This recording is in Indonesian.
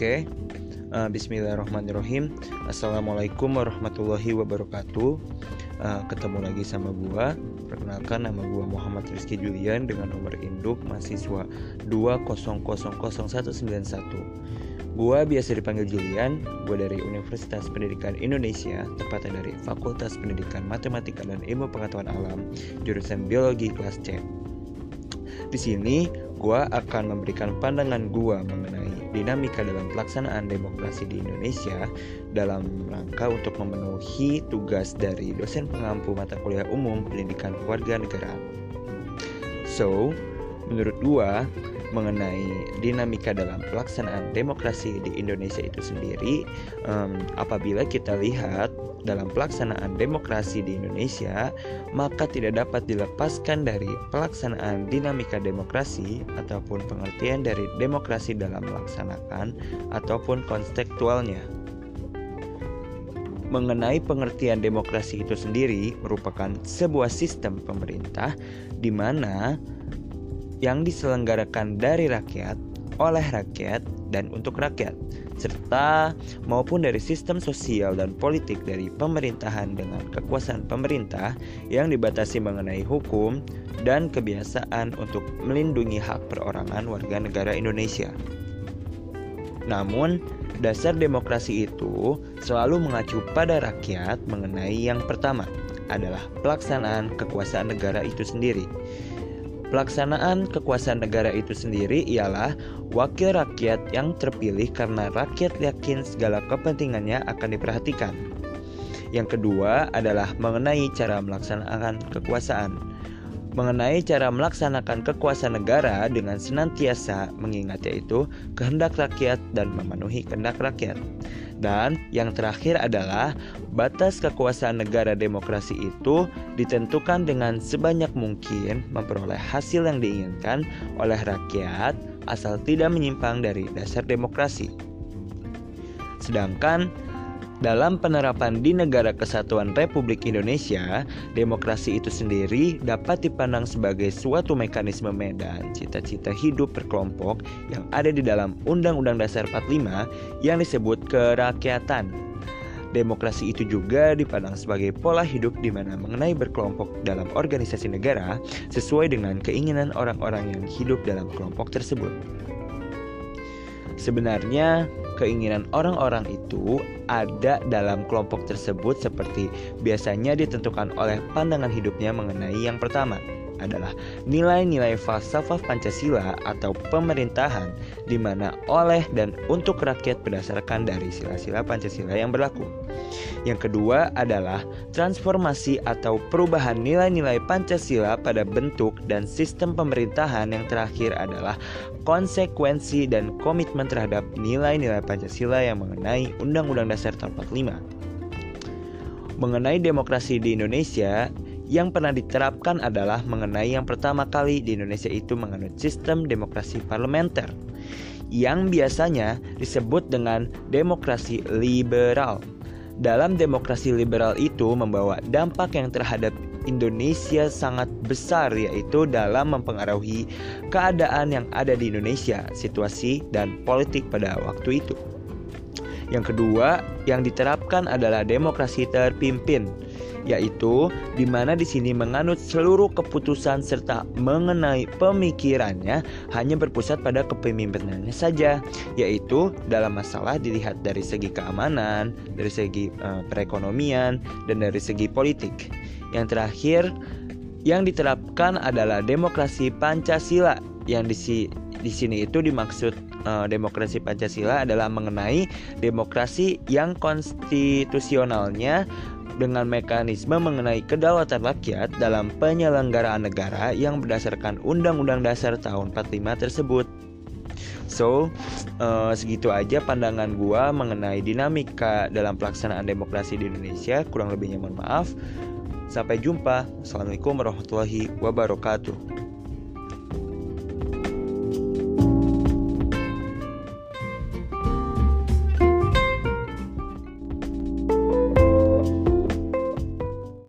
Okay. Uh, Bismillahirrahmanirrahim. Assalamualaikum warahmatullahi wabarakatuh. Uh, ketemu lagi sama gua. Perkenalkan nama gua Muhammad Rizky Julian dengan nomor induk mahasiswa 2000191. Gua biasa dipanggil Julian. Gua dari Universitas Pendidikan Indonesia, tepatnya dari Fakultas Pendidikan Matematika dan Ilmu Pengetahuan Alam, jurusan Biologi kelas C. Di sini, gua akan memberikan pandangan gua mengenai dinamika dalam pelaksanaan demokrasi di Indonesia dalam rangka untuk memenuhi tugas dari dosen pengampu mata kuliah umum pendidikan keluarga negara. So, menurut gua mengenai dinamika dalam pelaksanaan demokrasi di Indonesia itu sendiri, um, apabila kita lihat dalam pelaksanaan demokrasi di Indonesia, maka tidak dapat dilepaskan dari pelaksanaan dinamika demokrasi ataupun pengertian dari demokrasi dalam melaksanakan ataupun konstektualnya. Mengenai pengertian demokrasi itu sendiri merupakan sebuah sistem pemerintah di mana yang diselenggarakan dari rakyat, oleh rakyat, dan untuk rakyat serta maupun dari sistem sosial dan politik dari pemerintahan dengan kekuasaan pemerintah yang dibatasi mengenai hukum dan kebiasaan untuk melindungi hak perorangan warga negara Indonesia. Namun, dasar demokrasi itu selalu mengacu pada rakyat mengenai yang pertama adalah pelaksanaan kekuasaan negara itu sendiri Pelaksanaan kekuasaan negara itu sendiri ialah wakil rakyat yang terpilih karena rakyat yakin segala kepentingannya akan diperhatikan. Yang kedua adalah mengenai cara melaksanakan kekuasaan. Mengenai cara melaksanakan kekuasaan negara dengan senantiasa mengingat yaitu kehendak rakyat dan memenuhi kehendak rakyat. Dan yang terakhir adalah batas kekuasaan negara demokrasi itu ditentukan dengan sebanyak mungkin memperoleh hasil yang diinginkan oleh rakyat asal tidak menyimpang dari dasar demokrasi. Sedangkan dalam penerapan di negara kesatuan Republik Indonesia, demokrasi itu sendiri dapat dipandang sebagai suatu mekanisme medan cita-cita hidup berkelompok yang ada di dalam Undang-Undang Dasar 45 yang disebut kerakyatan. Demokrasi itu juga dipandang sebagai pola hidup di mana mengenai berkelompok dalam organisasi negara sesuai dengan keinginan orang-orang yang hidup dalam kelompok tersebut. Sebenarnya, keinginan orang-orang itu ada dalam kelompok tersebut seperti biasanya ditentukan oleh pandangan hidupnya mengenai yang pertama adalah nilai-nilai falsafah Pancasila atau pemerintahan di mana oleh dan untuk rakyat berdasarkan dari sila-sila Pancasila yang berlaku. Yang kedua adalah transformasi atau perubahan nilai-nilai Pancasila pada bentuk dan sistem pemerintahan yang terakhir adalah konsekuensi dan komitmen terhadap nilai-nilai Pancasila yang mengenai Undang-Undang Dasar tahun 45. Mengenai demokrasi di Indonesia, yang pernah diterapkan adalah mengenai yang pertama kali di Indonesia itu menganut sistem demokrasi parlementer yang biasanya disebut dengan demokrasi liberal. Dalam demokrasi liberal itu membawa dampak yang terhadap Indonesia sangat besar yaitu dalam mempengaruhi keadaan yang ada di Indonesia, situasi dan politik pada waktu itu. Yang kedua, yang diterapkan adalah demokrasi terpimpin yaitu di mana di sini menganut seluruh keputusan serta mengenai pemikirannya hanya berpusat pada kepemimpinannya saja, yaitu dalam masalah dilihat dari segi keamanan, dari segi uh, perekonomian, dan dari segi politik. Yang terakhir, yang diterapkan adalah demokrasi Pancasila yang di, di sini itu dimaksud uh, demokrasi Pancasila adalah mengenai demokrasi yang konstitusionalnya dengan mekanisme mengenai kedaulatan rakyat dalam penyelenggaraan negara yang berdasarkan Undang-Undang Dasar tahun 45 tersebut. So, uh, segitu aja pandangan gua mengenai dinamika dalam pelaksanaan demokrasi di Indonesia. Kurang lebihnya mohon maaf. Sampai jumpa. Assalamualaikum warahmatullahi wabarakatuh.